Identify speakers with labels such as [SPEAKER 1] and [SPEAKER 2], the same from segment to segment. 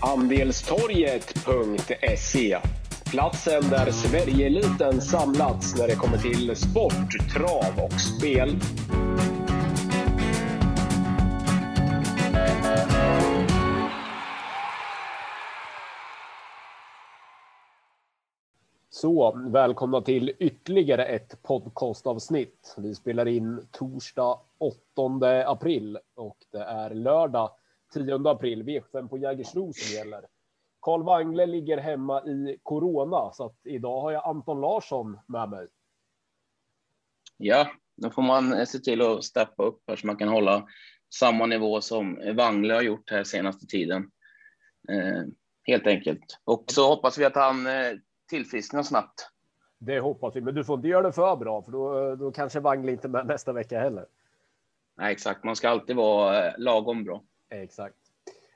[SPEAKER 1] Andelstorget.se Platsen där Sverigeeliten samlats när det kommer till sport, trav och spel. Så, välkomna till ytterligare ett podcastavsnitt. Vi spelar in torsdag 8 april och det är lördag 10 april. V75 på Jägersro som gäller. Karl Wangle ligger hemma i corona så att idag har jag Anton Larsson med mig.
[SPEAKER 2] Ja, då får man se till att steppa upp här så man kan hålla samma nivå som Wangle har gjort här senaste tiden. Eh, helt enkelt. Och så hoppas vi att han eh, tillfrisknar snabbt.
[SPEAKER 1] Det hoppas vi, men du får inte göra det för bra, för då, då kanske Wangle inte med nästa vecka heller.
[SPEAKER 2] Nej, exakt. Man ska alltid vara eh, lagom bra.
[SPEAKER 1] Exakt.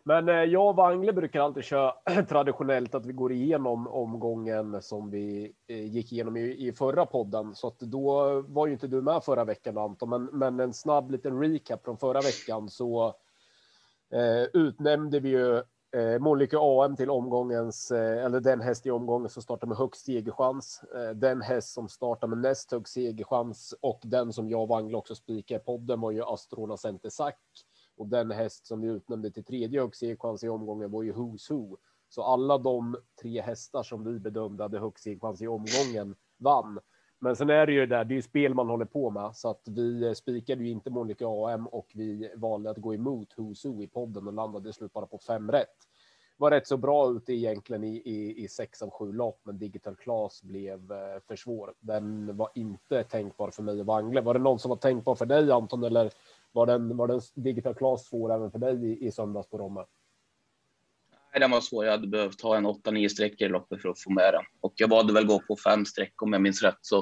[SPEAKER 1] Men eh, jag och Wangle brukar alltid köra traditionellt att vi går igenom omgången som vi eh, gick igenom i, i förra podden. Så att då var ju inte du med förra veckan Anton, men, men en snabb liten recap från förra veckan så eh, utnämnde vi ju eh, Mollyke AM till omgångens, eh, eller den häst i omgången som startar med högst segerchans. Eh, den häst som startar med näst högst segerchans och den som jag och Wangle också spikade i podden var ju Astrona Center Sack. Och den häst som vi utnämnde till tredje högst segerchans i omgången var ju Who's Who. Så alla de tre hästar som vi bedömde hade högst segerchans i omgången vann. Men sen är det ju det där, det är ju spel man håller på med så att vi eh, spikade ju inte Monica AM och vi valde att gå emot Who's Who i podden och landade i slut bara på fem rätt. Var rätt så bra ute egentligen i, i, i sex av sju lopp, men Digital Class blev eh, för svår. Den var inte tänkbar för mig och Wangle. Var det någon som var tänkbar för dig Anton eller var den, var den Digital Class svår även för dig i, i söndags på Romme?
[SPEAKER 2] Nej, den var svår. Jag hade behövt ha en 8-9 sträckor i loppet för att få med den. Och jag valde väl gå på fem streck om jag minns rätt. Så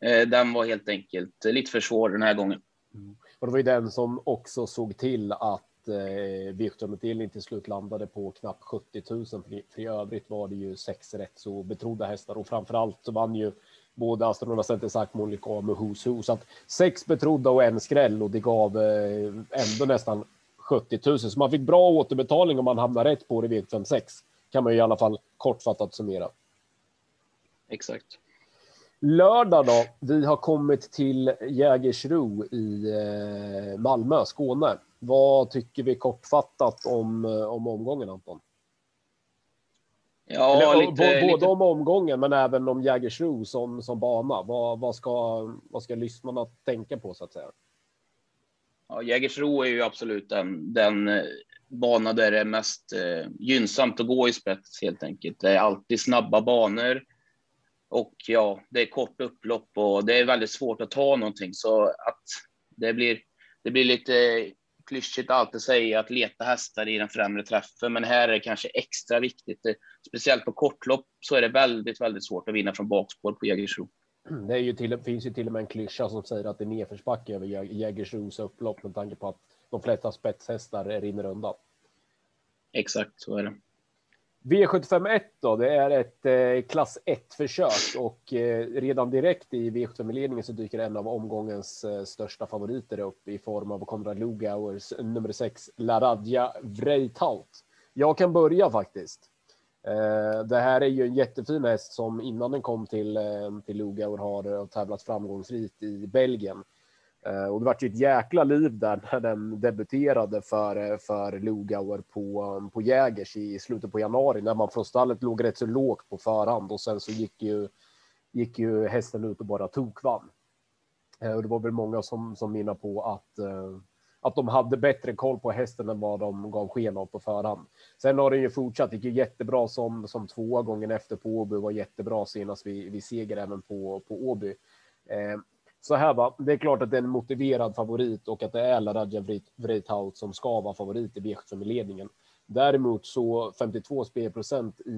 [SPEAKER 2] eh, den var helt enkelt lite för svår den här gången.
[SPEAKER 1] Mm. Och det var ju den som också såg till att eh, V751 till slut landade på knappt 70 000. För, för i övrigt var det ju sex rätt så betrodda hästar och framförallt så vann ju både Astronaut Center Sack, Monica och Who's Who. Så att sex betrodda och en skräll och det gav eh, ändå nästan 70 000. Så man fick bra återbetalning om man hamnar rätt på det vid 5-6. Kan man ju i alla fall kortfattat summera.
[SPEAKER 2] Exakt.
[SPEAKER 1] Lördag då. Vi har kommit till Jägersro i eh, Malmö, Skåne. Vad tycker vi kortfattat om, eh, om omgången Anton?
[SPEAKER 2] Ja,
[SPEAKER 1] Eller,
[SPEAKER 2] lite,
[SPEAKER 1] både
[SPEAKER 2] lite...
[SPEAKER 1] om omgången men även om Jägersro som, som bana. Vad, vad, ska, vad ska lyssnarna tänka på så att säga?
[SPEAKER 2] Ja, Jägersro är ju absolut den, den eh, bana där det är mest eh, gynnsamt att gå i spets helt enkelt. Det är alltid snabba banor och ja, det är kort upplopp och det är väldigt svårt att ta någonting så att det blir, det blir lite klyschigt alltid säga att leta hästar i den främre träffen, men här är det kanske extra viktigt. Speciellt på kortlopp så är det väldigt, väldigt svårt att vinna från bakspår på Jägersro.
[SPEAKER 1] Det är ju till, finns ju till och med en klyscha som säger att det är nedförsbacke över Jägersros upplopp med tanke på att de flesta spetshästar rinner undan.
[SPEAKER 2] Exakt, så är det.
[SPEAKER 1] V751 då, det är ett eh, klass 1 försök och eh, redan direkt i V75 ledningen så dyker en av omgångens eh, största favoriter upp i form av Konrad Lugauers nummer 6 Laradja Vreitaut. Jag kan börja faktiskt. Eh, det här är ju en jättefin häst som innan den kom till, eh, till Lugauer har eh, tävlat framgångsrikt i Belgien. Eh, och det var ju ett jäkla liv där när den debuterade för, eh, för Lugauer på, um, på Jägers i slutet på januari när man från stallet låg rätt så lågt på förhand och sen så gick ju, gick ju hästen ut och bara tokvann. Eh, och det var väl många som, som menar på att, att de hade bättre koll på hästen än vad de gav sken av på förhand. Sen har den ju fortsatt, gick ju jättebra som, som tvåa gången efter på Åby, var jättebra senast vid, vid seger även på, på Åby. Så här va, det är klart att det är en motiverad favorit och att det är Laradja Vreithout som ska vara favorit i V75 ledningen. Däremot så 52 spelprocent i,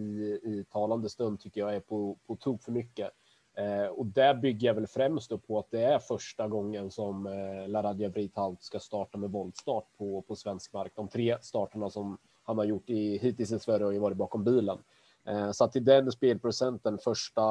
[SPEAKER 1] i talande stund tycker jag är på, på tok för mycket. Eh, och där bygger jag väl främst på att det är första gången som eh, Laradja Vreithout ska starta med voltstart på, på svensk mark. De tre starterna som han har gjort i, hittills i Sverige har ju varit bakom bilen. Eh, så att i den spelprocenten första,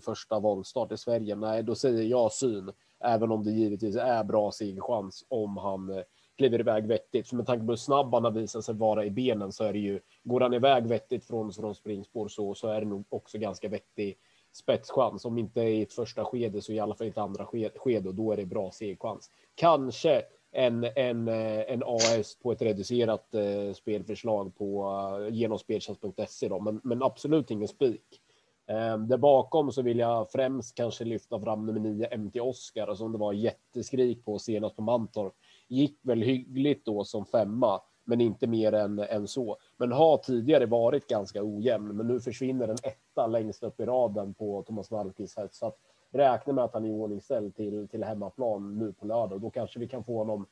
[SPEAKER 1] första voltstart i Sverige, nej, då säger jag syn. Även om det givetvis är bra segerchans om han eh, kliver iväg vettigt. För med tanke på hur snabb han har visat sig vara i benen så är det ju, går han iväg vettigt från, från springspår så, så är det nog också ganska vettig spetschans. Om inte i ett första skede så i alla fall i ett andra skede och då är det bra segchans. Kanske en, en, eh, en AS på ett reducerat eh, spelförslag på eh, genom speltjänst.se. då, men, men absolut ingen spik. Eh, där bakom så vill jag främst kanske lyfta fram nummer 9 MT Oscar som det var jätteskrik på senast på Mantorp. Gick väl hyggligt då som femma, men inte mer än, än så. Men har tidigare varit ganska ojämn, men nu försvinner en etta längst upp i raden på Thomas Malmqvist. Så att räkna med att han är iordningställd till, till hemmaplan nu på lördag. Då kanske vi kan få honom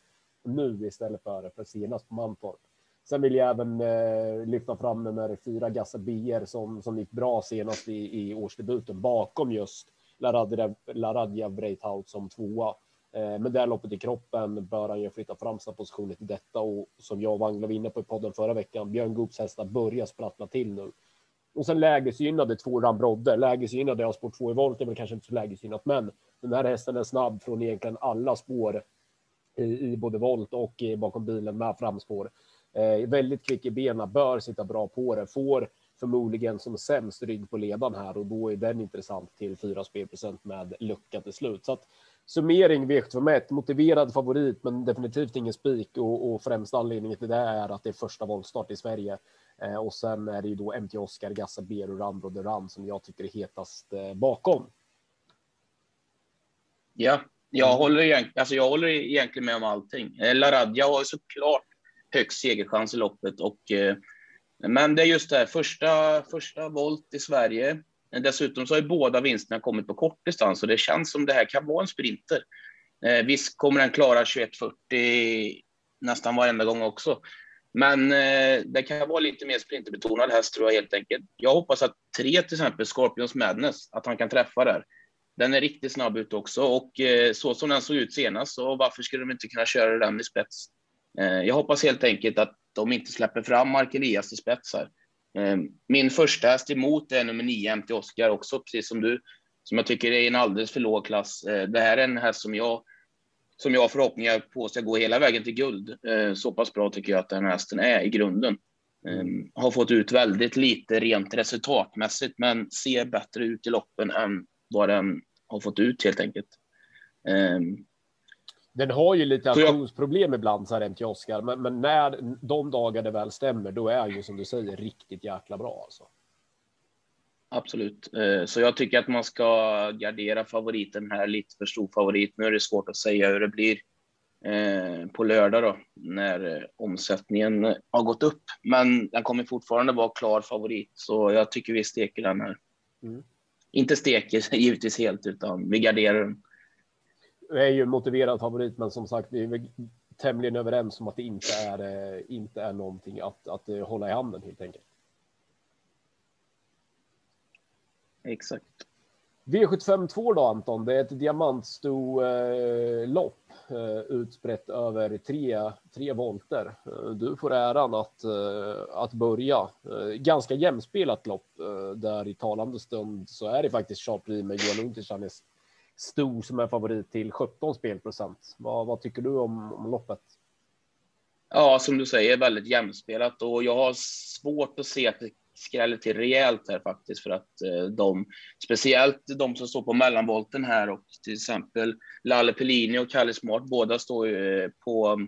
[SPEAKER 1] nu istället för, för senast på Mantorp. Sen vill jag även eh, lyfta fram nummer fyra Gassa BR som, som gick bra senast i, i årsdebuten bakom just Laradja, Laradja Breithout som tvåa. Eh, med det loppet i kroppen bör han ju flytta fram sina positioner till detta och som jag och Wangla var inne på i podden förra veckan, Björn Goops hästar börjar sprattla till nu. Och sen lägesgynnade två Rambrodde. Lägesgynnade av spår 2 i volt är väl kanske inte så lägesgynnat, men den här hästen är snabb från egentligen alla spår i, i både volt och i, bakom bilen med framspår. Eh, väldigt kvick i benen, bör sitta bra på det, får förmodligen som sämst rygg på ledan här och då är den intressant till 4 spelprocent med lucka till slut. Så att summering V751, motiverad favorit, men definitivt ingen spik och, och främsta anledningen till det är att det är första voltstart i Sverige. Eh, och sen är det ju då MT Oscar, Gassa Beru, Randro de Ram som jag tycker är hetast eh, bakom.
[SPEAKER 2] Ja, jag mm. håller, egentligen, alltså jag håller egentligen med om allting. Eh, Laradja har ju såklart högst segerchans i loppet och men det är just det här, första, första volt i Sverige. Dessutom så har ju båda vinsterna kommit på kort distans och det känns som det här kan vara en sprinter. Visst kommer den klara 21.40 nästan varenda gång också. Men eh, det kan vara lite mer sprinterbetonad häst tror jag helt enkelt. Jag hoppas att tre till exempel Scorpions Madness, att han kan träffa där. Den är riktigt snabb ut också och eh, så som den såg ut senast, så varför skulle de inte kunna köra den i spets? Eh, jag hoppas helt enkelt att de inte släpper fram Mark Elias i spets här. Eh, min första häst emot är nummer 9, MT Oscar också, precis som du, som jag tycker är en alldeles för låg klass. Eh, det här är en häst som jag som jag har förhoppningar på ska gå hela vägen till guld. Så pass bra tycker jag att den här hästen är i grunden. Har fått ut väldigt lite rent resultatmässigt, men ser bättre ut i loppen än vad den har fått ut helt enkelt.
[SPEAKER 1] Den har ju lite aktionsproblem ibland, MT Oscar, men, men när de dagar det väl stämmer, då är ju som du säger riktigt jäkla bra alltså.
[SPEAKER 2] Absolut, eh, så jag tycker att man ska gardera favoriten här lite för stor favorit. Nu är det svårt att säga hur det blir eh, på lördag då när eh, omsättningen har gått upp, men den kommer fortfarande vara klar favorit, så jag tycker vi steker den här. Mm. Inte steker givetvis helt, utan vi garderar den
[SPEAKER 1] är ju motiverad favorit, men som sagt, vi är tämligen överens om att det inte är, inte är någonting att, att hålla i handen helt enkelt.
[SPEAKER 2] Exakt.
[SPEAKER 1] V75 2 då Anton, det är ett diamantsto-lopp eh, utspritt över tre, tre volter. Du får äran att, att börja. Ganska jämspelat lopp där i talande stund så är det faktiskt Charles med Johan Unterstjärnes stor som är favorit till 17 spelprocent. Vad, vad tycker du om, om loppet?
[SPEAKER 2] Ja, som du säger, väldigt jämspelat och jag har svårt att se att det skräller till rejält här faktiskt för att eh, de, speciellt de som står på mellanvolten här och till exempel Lalle Pellini och Kalle Smart, båda står ju eh, på,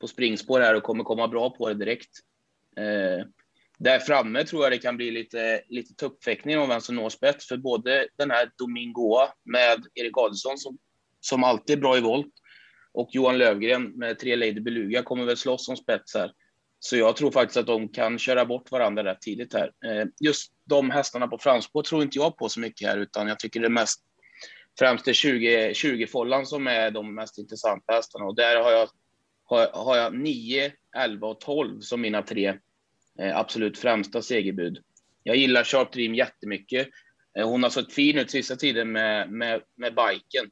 [SPEAKER 2] på springspår här och kommer komma bra på det direkt. Eh, där framme tror jag det kan bli lite, lite tuppfäktning om vem som når spets, för både den här Domingoa med Erik Adelsson som, som alltid är bra i volt och Johan Lövgren med tre Lady Beluga kommer väl slåss om spets här. Så jag tror faktiskt att de kan köra bort varandra rätt tidigt här. Eh, just de hästarna på framspår tror inte jag på så mycket här, utan jag tycker det är mest främst är 20, 20 follan som är de mest intressanta hästarna och där har jag, har, har jag 9, 11 och 12 som mina tre eh, absolut främsta segerbud. Jag gillar Sharp Dream jättemycket. Eh, hon har sett fin ut sista tiden med, med, med biken.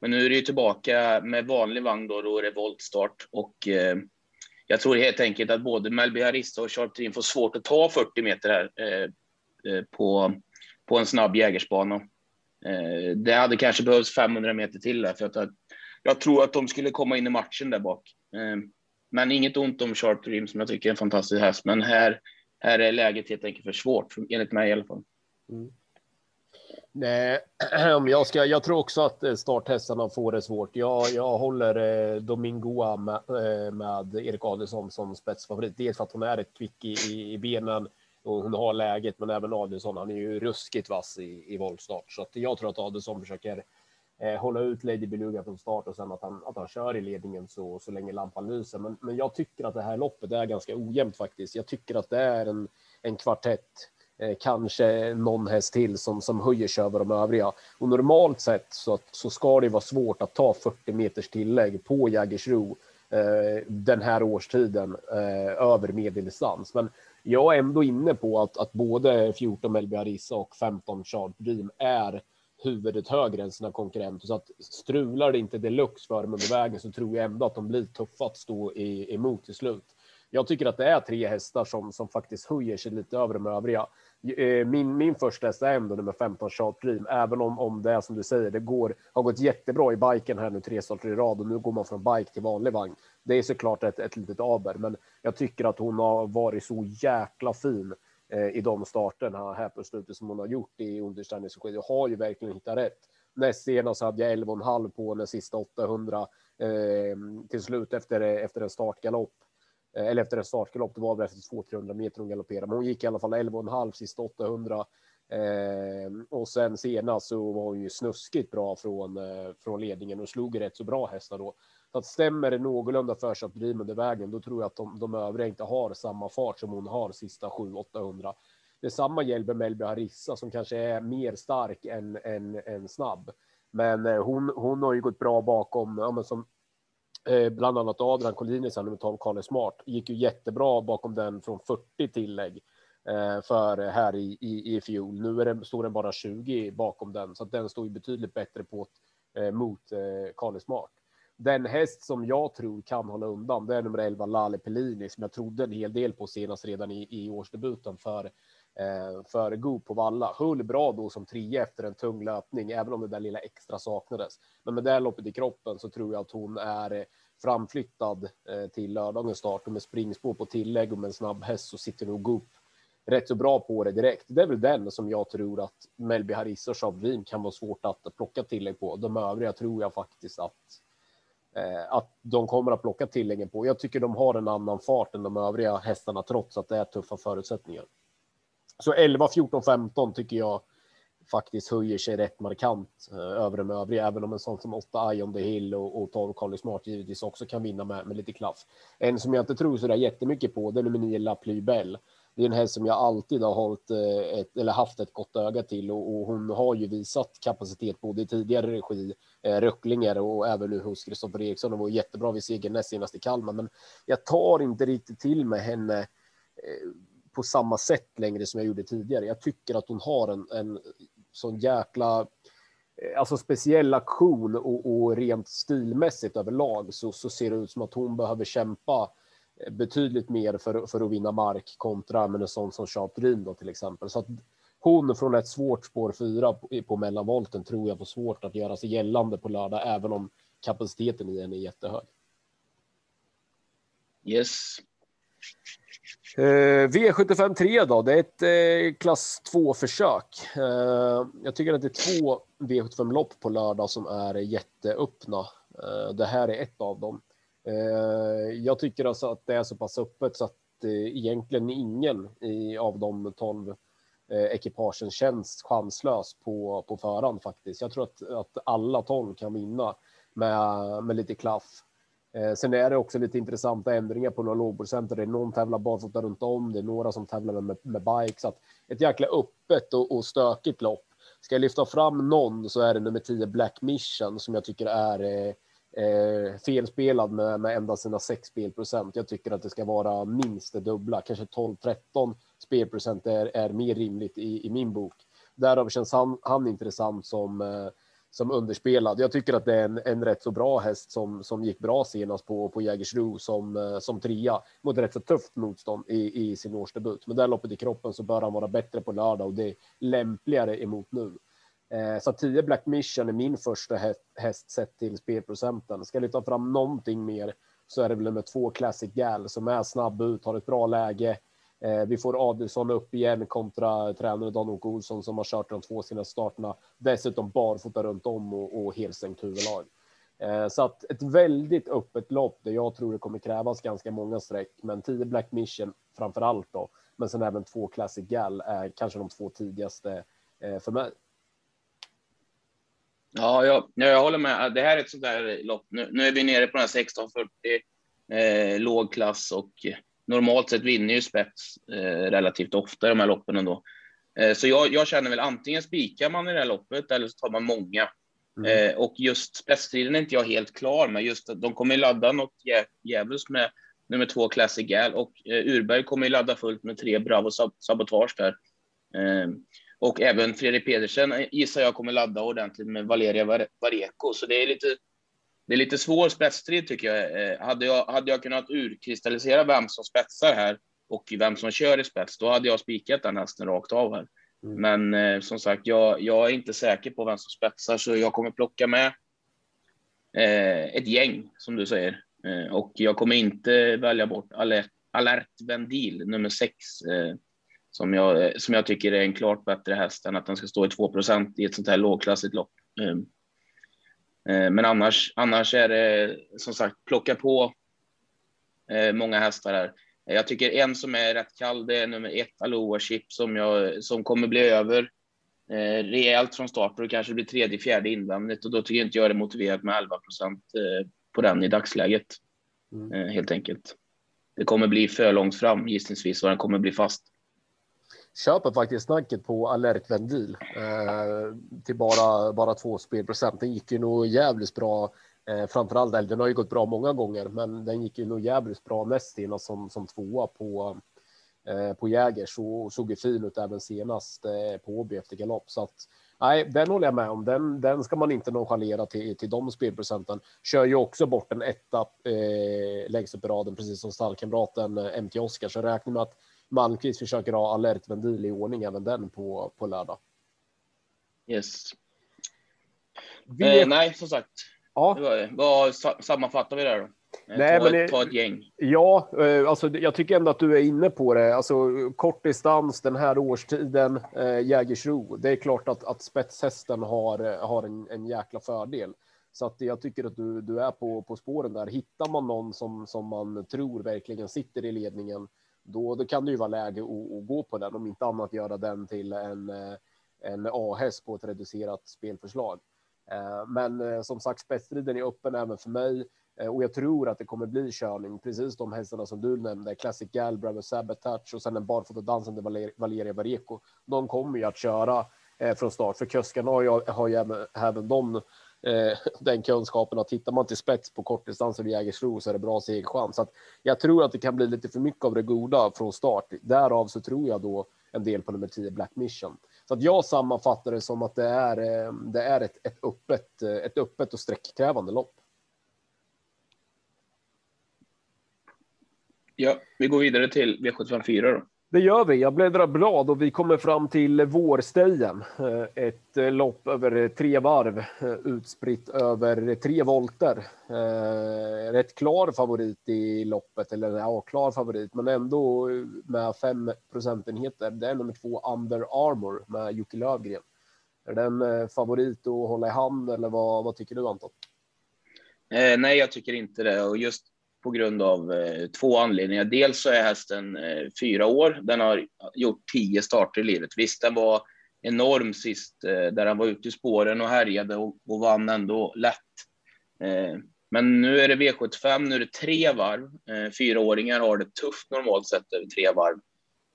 [SPEAKER 2] Men nu är det ju tillbaka med vanlig vagn då, då är det voltstart och eh, jag tror helt enkelt att både Melby Harissa och Sharp Trin får svårt att ta 40 meter här eh, eh, på, på en snabb jägersbana. Eh, det hade kanske behövts 500 meter till där för att jag tror att de skulle komma in i matchen där bak. Eh, men inget ont om Sharp Dream som jag tycker är en fantastisk häst, men här, här är läget helt enkelt för svårt, enligt mig i alla fall. Mm.
[SPEAKER 1] Nej, om jag ska. Jag tror också att eh, starthästarna får det svårt. Jag, jag håller eh, Domingoa med, eh, med Erik Adelsson som spetsfavorit. Dels för att hon är ett kvick i, i, benen och hon har läget, men även Adelsson. Han är ju ruskigt vass i, i voltstart, så att jag tror att Adelsson försöker eh, hålla ut Lady Beluga från start och sen att han, att han kör i ledningen så, så länge lampan lyser. Men, men jag tycker att det här loppet är ganska ojämnt faktiskt. Jag tycker att det är en, en kvartett Eh, kanske någon häst till som, som höjer sig över de övriga. Och normalt sett så, så ska det vara svårt att ta 40 meters tillägg på Jägersro eh, den här årstiden eh, över medeldistans. Men jag är ändå inne på att, att både 14 Melby Arissa och 15 Charles Dream är huvudet högre än sina konkurrenter. Så att strular det inte deluxe för dem under vägen så tror jag ändå att de blir tuffa att stå i, emot till slut. Jag tycker att det är tre hästar som, som faktiskt höjer sig lite över de övriga. Eh, min, min första häst är ändå nummer 15 Chart Dream, även om, om det är som du säger, det går, har gått jättebra i biken här nu tre starter i rad och nu går man från bike till vanlig vagn. Det är såklart ett, ett litet aber, men jag tycker att hon har varit så jäkla fin eh, i de starterna här på slutet som hon har gjort i underställningsskid och har ju verkligen hittat rätt. Näst senast hade jag 11,5 på den sista 800 eh, till slut efter, efter en startgalopp. Eh, eller efter en startgalopp. Det var väl efter 200-300 meter hon galopperade, men hon gick i alla fall 11,5 sista 800. Eh, och sen senast så var hon ju snuskigt bra från, eh, från ledningen och slog rätt så bra hästar då. Så att stämmer det någorlunda för sig att driva under vägen, då tror jag att de, de övriga inte har samma fart som hon har sista 700-800. Detsamma gäller Melby Harissa som kanske är mer stark än, än, än snabb. Men eh, hon, hon har ju gått bra bakom, ja, men som Eh, bland annat Adrian Collinis, nummer 12, Kalle Smart, gick ju jättebra bakom den från 40 tillägg eh, för här i, i, i fjol. Nu är det, står den bara 20 bakom den, så att den står ju betydligt bättre på eh, mot eh, Kalle Smart. Den häst som jag tror kan hålla undan, det är nummer 11, Lale Pellini, som jag trodde en hel del på senast redan i, i årsdebuten för eh, för Go på Valla. Höll bra då som trea efter en tung löpning, även om det där lilla extra saknades. Men med det loppet i kroppen så tror jag att hon är eh, framflyttad eh, till lördagens start och med springspår på tillägg och med en snabb häst så sitter nog Goop rätt så bra på det direkt. Det är väl den som jag tror att Melby Harris och Chavrin kan vara svårt att plocka tillägg på. De övriga tror jag faktiskt att eh, att de kommer att plocka tilläggen på. Jag tycker de har en annan fart än de övriga hästarna trots att det är tuffa förutsättningar. Så 11, 14, 15 tycker jag faktiskt höjer sig rätt markant eh, över de övriga, även om en sån som 8 Ion the Hill och, och 12 Carly Smart givetvis också kan vinna med, med lite klaff. En som jag inte tror så där jättemycket på, det är nummer 9 La Bell. Det är en häst som jag alltid har hållit eh, ett, eller haft ett gott öga till och, och hon har ju visat kapacitet både i tidigare regi, eh, Röcklinger och även nu hos Kristoffer Eriksson. och var jättebra vid segern näst senast i Kalmar, men jag tar inte riktigt till med henne eh, på samma sätt längre som jag gjorde tidigare. Jag tycker att hon har en, en sån jäkla eh, alltså speciell aktion och, och rent stilmässigt överlag så, så ser det ut som att hon behöver kämpa eh, betydligt mer för, för att vinna mark kontra med en sån som Chartrin då till exempel. Så att hon från ett svårt spår fyra på, på mellanvolten tror jag får svårt att göra sig gällande på lördag, även om kapaciteten i henne är jättehög.
[SPEAKER 2] Yes.
[SPEAKER 1] Eh, V75 3 då, det är ett eh, klass 2 försök. Eh, jag tycker att det är två V75 lopp på lördag som är jätteöppna. Eh, det här är ett av dem. Eh, jag tycker alltså att det är så pass öppet så att eh, egentligen ingen i, av de 12 ekipagen känns chanslös på, på förhand faktiskt. Jag tror att, att alla 12 kan vinna med, med lite klaff. Eh, sen är det också lite intressanta ändringar på några lågprocenter. Det är någon tävlar barfota runt om. Det är några som tävlar med, med bike. Så att ett jäkla öppet och, och stökigt lopp. Ska jag lyfta fram någon så är det nummer 10 Black Mission som jag tycker är eh, eh felspelad med, med endast sina 6 spelprocent. Jag tycker att det ska vara minst det dubbla, kanske 12-13 spelprocent är, är mer rimligt i, i min bok. Därav känns han, han intressant som eh, som underspelad. Jag tycker att det är en, en rätt så bra häst som, som gick bra senast på, på Jägersro som, eh, som trea mot rätt så tufft motstånd i, i sin årsdebut. Men där loppet i kroppen så bör han vara bättre på lördag och det är lämpligare emot nu. Eh, så 10 Black Mission är min första häst, häst sett till spelprocenten. Ska jag ta fram någonting mer så är det väl nummer två Classic Gal som är snabb ut, har ett bra läge. Eh, vi får Adelsson upp igen kontra tränare Dan-Åke Olsson som har kört de två senaste starterna. Dessutom barfota runt om och, och helstängt huvudlag. Eh, så att ett väldigt öppet lopp där jag tror det kommer krävas ganska många streck, men 10 Black Mission framför allt då. Men sen även två Classic Gal är kanske de två tidigaste eh, för mig.
[SPEAKER 2] Ja, jag, jag håller med. Det här är ett sånt där lopp. Nu, nu är vi nere på den här 1640 eh, låg klass och normalt sett vinner ju spets eh, relativt ofta i de här loppen ändå. Eh, så jag, jag, känner väl antingen spikar man i det här loppet eller så tar man många. Mm. Eh, och just spetsstriden är inte jag helt klar med. Just att de kommer ladda något djävulskt med nummer två Classic Gal och eh, Urberg kommer ladda fullt med tre Bravo Sabotage där. Eh, och även Fredrik Pedersen gissar jag kommer ladda ordentligt med Valeria Vareko. Så det är lite, det är lite svår spetsstrid tycker jag. Eh, hade jag. Hade jag kunnat urkristallisera vem som spetsar här och vem som kör i spets, då hade jag spikat den hästen rakt av här. Mm. Men eh, som sagt, jag, jag, är inte säker på vem som spetsar, så jag kommer plocka med eh, ett gäng, som du säger. Eh, och jag kommer inte välja bort Alert, Alert Vendil, nummer sex, eh, som jag, som jag tycker är en klart bättre häst än att den ska stå i 2% i ett sånt här lågklassigt lopp. Eh, men annars, annars är det som sagt plocka på eh, många hästar här. Jag tycker en som är rätt kall, det är nummer ett, Aloha Chip, som, jag, som kommer bli över eh, rejält från start och kanske blir tredje, fjärde invändigt och då tycker jag inte jag det är motiverat med 11 procent eh, på den i dagsläget. Mm. Helt enkelt. Det kommer bli för långt fram gissningsvis och den kommer bli fast
[SPEAKER 1] köper faktiskt snacket på Alert Vendil eh, till bara, bara två spelprocent. Den gick ju nog jävligt bra. Eh, framförallt, den har ju gått bra många gånger, men den gick ju nog jävligt bra näst innan som, som tvåa på, eh, på Jäger, och såg ju fin ut även senast eh, på Åby efter galopp. Så att nej, den håller jag med om. Den, den ska man inte nonchalera till, till de spelprocenten. Kör ju också bort en etta eh, längst upp i raden, precis som stallkamraten eh, MT Oskar. Så räknar med att Malmqvist försöker ha alert ventil i ordning även den på, på lördag.
[SPEAKER 2] Yes. Vi... Eh, nej, som sagt. Ja. Var, vad sammanfattar vi där då? Nej, ta, men, ta ett gäng.
[SPEAKER 1] Ja, eh, alltså, jag tycker ändå att du är inne på det. Alltså, kort distans den här årstiden, eh, Jägersro. Det är klart att, att spetshästen har, eh, har en, en jäkla fördel. Så att jag tycker att du, du är på, på spåren där. Hittar man någon som, som man tror verkligen sitter i ledningen då, då kan det ju vara läge att, att gå på den, om inte annat göra den till en, eh, en A-häst på ett reducerat spelförslag. Eh, men eh, som sagt, spetsstriden är öppen även för mig och jag tror att det kommer bli körning. Precis de hästarna som du nämnde, Classic Gal, Bravo Sabotage och sen den barfotadansande Valeria Vareko. De kommer ju att köra från start, för kuskarna har ju, har ju även, även de eh, den kunskapen att tittar man till spets på kortdistans eller Jägersro så är det bra segerchans. Så att jag tror att det kan bli lite för mycket av det goda från start. Därav så tror jag då en del på nummer 10 Black Mission. Så att jag sammanfattar det som att det är, eh, det är ett, ett, öppet, eh, ett öppet och sträckkrävande lopp.
[SPEAKER 2] Ja, vi går vidare till V754 då.
[SPEAKER 1] Det gör vi. Jag bläddrar blad och vi kommer fram till vårstejen. Eh, ett eh, lopp över eh, tre varv utspritt över tre volter. Rätt klar favorit i loppet, eller ja, klar favorit, men ändå med fem procentenheter. Det är nummer två Under Armour med Jocke Lövgren. Är den favorit att hålla i hand eller vad, vad tycker du Anton?
[SPEAKER 2] Eh, nej, jag tycker inte det och just på grund av eh, två anledningar. Dels så är hästen eh, fyra år. Den har gjort tio starter i livet. Visst, den var enorm sist eh, där han var ute i spåren och härjade och, och vann ändå lätt. Eh, men nu är det V75, nu är det tre varv. Eh, fyraåringar har det tufft normalt sett över tre varv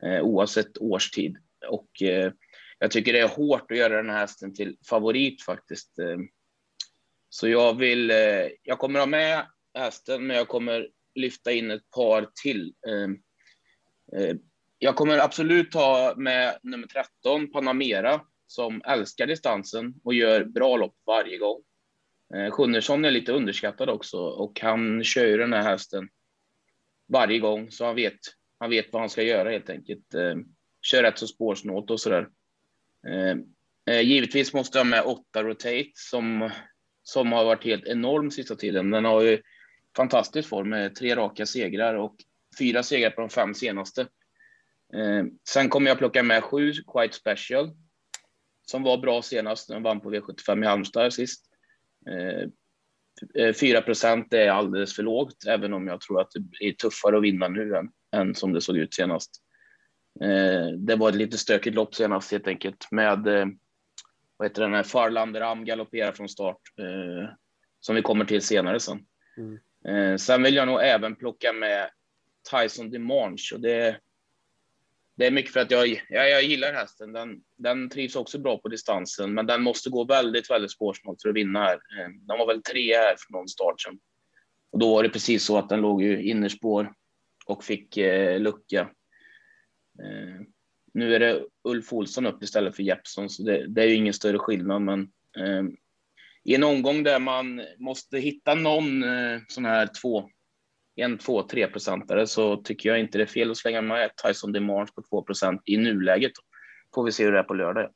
[SPEAKER 2] eh, oavsett årstid. Och eh, jag tycker det är hårt att göra den här hästen till favorit faktiskt. Eh, så jag vill, eh, jag kommer ha med hästen, men jag kommer lyfta in ett par till. Ehm, eh, jag kommer absolut ta med nummer 13, Panamera, som älskar distansen och gör bra lopp varje gång. Eh, Sjunnersson är lite underskattad också och han kör ju den här hästen varje gång, så han vet, han vet vad han ska göra helt enkelt. Ehm, kör rätt så spårsnålt och sådär. Ehm, eh, givetvis måste jag ha med åtta Rotate som, som har varit helt enorm sista tiden. Den har ju fantastisk form med tre raka segrar och fyra segrar på de fem senaste. Eh, sen kommer jag plocka med sju Quite Special som var bra senast. Den vann på V75 i Halmstad sist. Eh, eh 4 procent är alldeles för lågt, även om jag tror att det är tuffare att vinna nu än, än som det såg ut senast. Eh, det var ett lite stökigt lopp senast helt enkelt med eh, vad heter den här Farlander Am galopperar från start eh, som vi kommer till senare sen. Mm. Eh, sen vill jag nog även plocka med Tyson Demange och det, det är mycket för att jag, jag, jag gillar hästen. Den, den trivs också bra på distansen, men den måste gå väldigt, väldigt spårsnålt för att vinna här. Eh, den var väl tre här för någon start sen. Och då var det precis så att den låg ju innerspår och fick eh, lucka. Eh, nu är det Ulf Olsson upp istället för Jeppson, så det, det är ju ingen större skillnad, men eh, i en omgång där man måste hitta någon eh, sån här två, en, två, tre procentare så tycker jag inte det är fel att slänga med Tyson DeMarge på 2 procent i nuläget. Får vi se hur det är på lördag.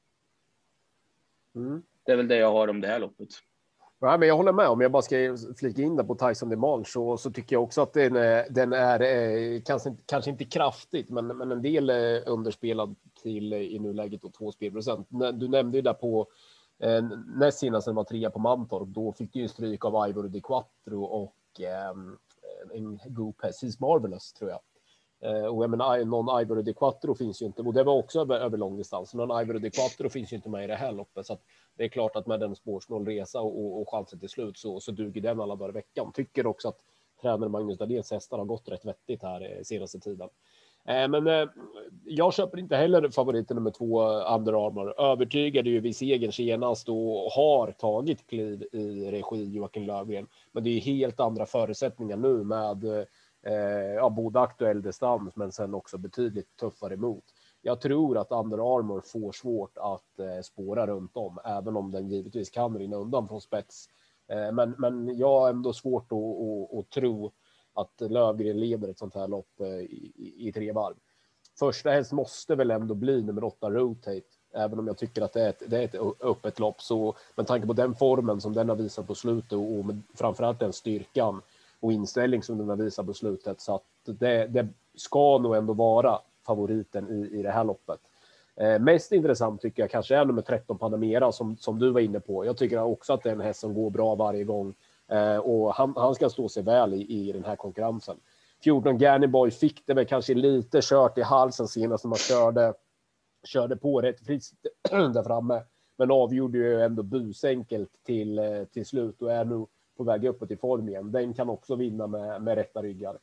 [SPEAKER 2] Mm. Det är väl det jag har om det här loppet.
[SPEAKER 1] Ja, men jag håller med. Om jag bara ska flika in där på Tyson DeMarge så, så tycker jag också att den är, den är eh, kanske, kanske inte kraftigt, men, men en del underspelad till i nuläget och två spelprocent. Du nämnde ju där på Eh, näst senast den var trea på Mantorp, då fick du ju stryk av Ivor de Quattro och ehm, eh, en god häst, He's Marvelous tror jag. Eh, och jag menar, någon Ivor de Quattro finns ju inte, och det var också över, över lång distans. Någon Ivor de Quattro finns ju inte med i det här loppet, så att det är klart att med en spårsnål resa och, och, och chansen till slut så, så duger den alla dagar i veckan. Tycker också att tränare Magnus Dahléns hästar har gått rätt vettigt här eh, senaste tiden. Eh, men eh, jag köper inte heller favoriten nummer två, Under Armour. Övertygade ju vid segern senast och har tagit kliv i regi Joakim Lövgren. Men det är helt andra förutsättningar nu med eh, ja, både aktuell distans, men sen också betydligt tuffare emot. Jag tror att Under Armour får svårt att spåra runt om, även om den givetvis kan rinna undan från spets. Men, men jag har ändå svårt att, att, att tro att Lövgren leder ett sånt här lopp eh, i, i, i tre varv. Första häst måste väl ändå bli nummer åtta Rotate, även om jag tycker att det är ett, det är ett öppet lopp. Så med tanke på den formen som den har visat på slutet och och framförallt den styrkan och inställning som den har visat på slutet så att det, det ska nog ändå vara favoriten i, i det här loppet. Eh, mest intressant tycker jag kanske är nummer 13 Panamera som, som du var inne på. Jag tycker också att det är en häst som går bra varje gång Eh, och han, han, ska stå sig väl i, i den här konkurrensen. 14 Gannyboy fick det väl kanske lite kört i halsen senast när man körde, körde på rätt friskt där framme. Men avgjorde ju ändå busenkelt till, eh, till slut och är nu på väg uppåt i form igen. Den kan också vinna med, med rätta ryggar.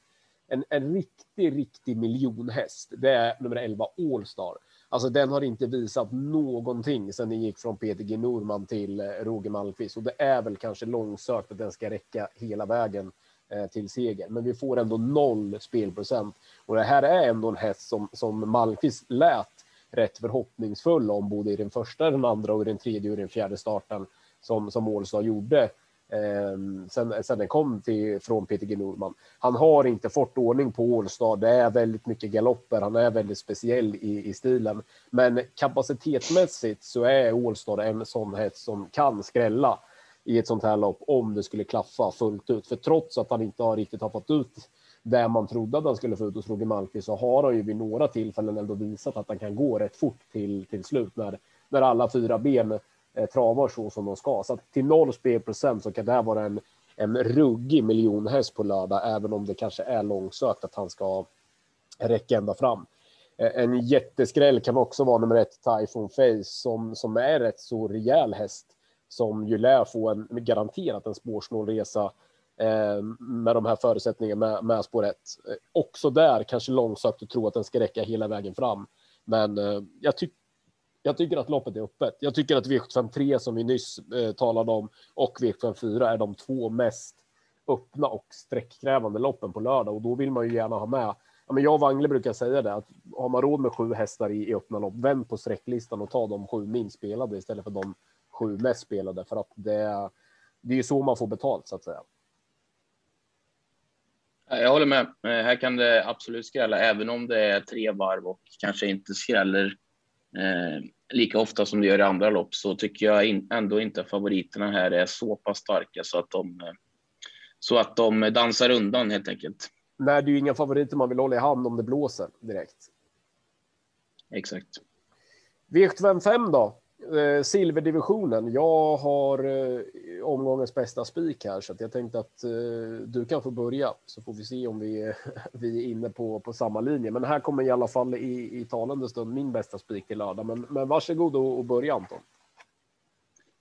[SPEAKER 1] En, en riktig, riktig miljonhäst, det är nummer 11 Allstar. Alltså den har inte visat någonting sedan den gick från Peter G. Norman till eh, Roger Malmqvist. Och det är väl kanske långsökt att den ska räcka hela vägen eh, till seger. Men vi får ändå noll spelprocent. Och det här är ändå en häst som, som Malmqvist lät rätt förhoppningsfull om både i den första, den andra och i den tredje och den fjärde starten som, som Ålstad gjorde. Ehm, sen, sen den kom till, från G. Norman. Han har inte fått ordning på Ålstad. Det är väldigt mycket galopper. Han är väldigt speciell i, i stilen, men kapacitetsmässigt så är Ålstad en sån häst som kan skrälla i ett sånt här lopp om det skulle klaffa fullt ut. För trots att han inte har riktigt har fått ut det man trodde att han skulle få ut hos Roger Malmqvist så har han ju vid några tillfällen ändå visat att han kan gå rätt fort till, till slut när, när alla fyra ben Eh, travar så som de ska. Så att till noll spelprocent så kan det här vara en, en ruggig miljonhäst på lördag, även om det kanske är långsökt att han ska räcka ända fram. Eh, en jätteskräll kan också vara nummer ett Typhoon Face som, som är rätt så rejäl häst som ju lär få en garanterat en spårsnål resa eh, med de här förutsättningarna med, med spår 1. Eh, också där kanske långsökt att tro att den ska räcka hela vägen fram. Men eh, jag tycker jag tycker att loppet är öppet. Jag tycker att V753 som vi nyss eh, talade om och V754 är de två mest öppna och sträckkrävande loppen på lördag och då vill man ju gärna ha med. Ja, men jag och Wangle brukar säga det att har man råd med sju hästar i, i öppna lopp, vänd på sträcklistan och ta de sju minst spelade istället för de sju mest spelade för att det, det är ju så man får betalt så att säga.
[SPEAKER 2] Jag håller med. Eh, här kan det absolut skrälla, även om det är tre varv och kanske inte skräller eh, lika ofta som det gör i andra lopp så tycker jag in, ändå inte att favoriterna här är så pass starka så att de, eh, så att de dansar undan helt enkelt.
[SPEAKER 1] Nej, det är ju inga favoriter man vill hålla i hand om det blåser direkt.
[SPEAKER 2] Exakt.
[SPEAKER 1] V75 då? Eh, silverdivisionen. Jag har eh, omgångens bästa spik här så att jag tänkte att eh, du kan få börja så får vi se om vi, vi är inne på, på samma linje. Men här kommer i alla fall i, i talande stund min bästa spik till lördag. Men, men varsågod och, och börja Anton.